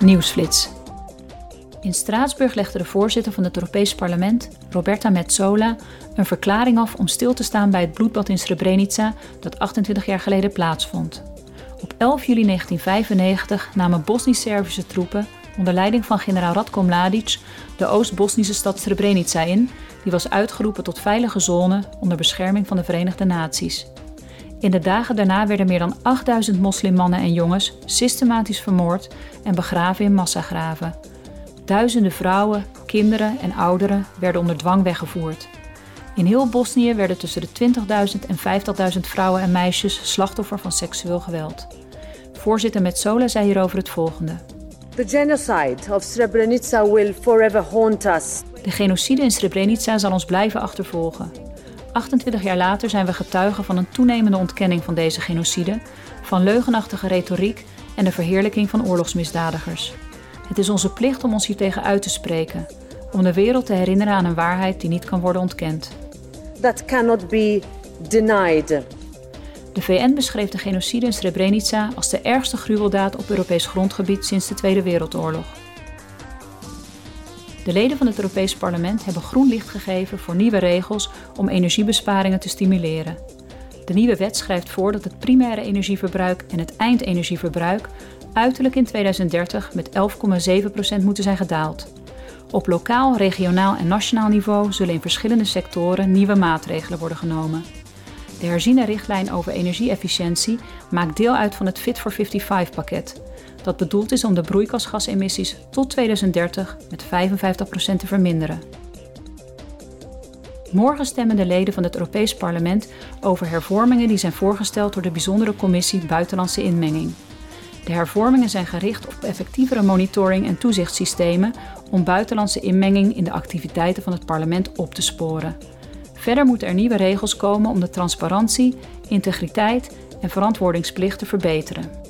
Nieuwsflits. In Straatsburg legde de voorzitter van het Europees Parlement, Roberta Metsola, een verklaring af om stil te staan bij het bloedbad in Srebrenica dat 28 jaar geleden plaatsvond. Op 11 juli 1995 namen Bosnisch-Servische troepen onder leiding van generaal Radko Mladic de Oost-Bosnische stad Srebrenica in, die was uitgeroepen tot veilige zone onder bescherming van de Verenigde Naties. In de dagen daarna werden meer dan 8000 moslimmannen en jongens systematisch vermoord en begraven in massagraven. Duizenden vrouwen, kinderen en ouderen werden onder dwang weggevoerd. In heel Bosnië werden tussen de 20.000 en 50.000 vrouwen en meisjes slachtoffer van seksueel geweld. Voorzitter Metsola zei hierover het volgende. The genocide of Srebrenica will forever haunt us. De genocide in Srebrenica zal ons blijven achtervolgen. 28 jaar later zijn we getuigen van een toenemende ontkenning van deze genocide, van leugenachtige retoriek en de verheerlijking van oorlogsmisdadigers. Het is onze plicht om ons hiertegen uit te spreken, om de wereld te herinneren aan een waarheid die niet kan worden ontkend. That cannot be denied. De VN beschreef de genocide in Srebrenica als de ergste gruweldaad op Europees grondgebied sinds de Tweede Wereldoorlog. De leden van het Europees Parlement hebben groen licht gegeven voor nieuwe regels om energiebesparingen te stimuleren. De nieuwe wet schrijft voor dat het primaire energieverbruik en het eindenergieverbruik uiterlijk in 2030 met 11,7% moeten zijn gedaald. Op lokaal, regionaal en nationaal niveau zullen in verschillende sectoren nieuwe maatregelen worden genomen. De herziene richtlijn over energieefficiëntie maakt deel uit van het Fit for 55-pakket, dat bedoeld is om de broeikasgasemissies tot 2030 met 55% te verminderen. Morgen stemmen de leden van het Europees Parlement over hervormingen die zijn voorgesteld door de bijzondere commissie Buitenlandse Inmenging. De hervormingen zijn gericht op effectievere monitoring en toezichtssystemen om buitenlandse inmenging in de activiteiten van het parlement op te sporen. Verder moeten er nieuwe regels komen om de transparantie, integriteit en verantwoordingsplicht te verbeteren.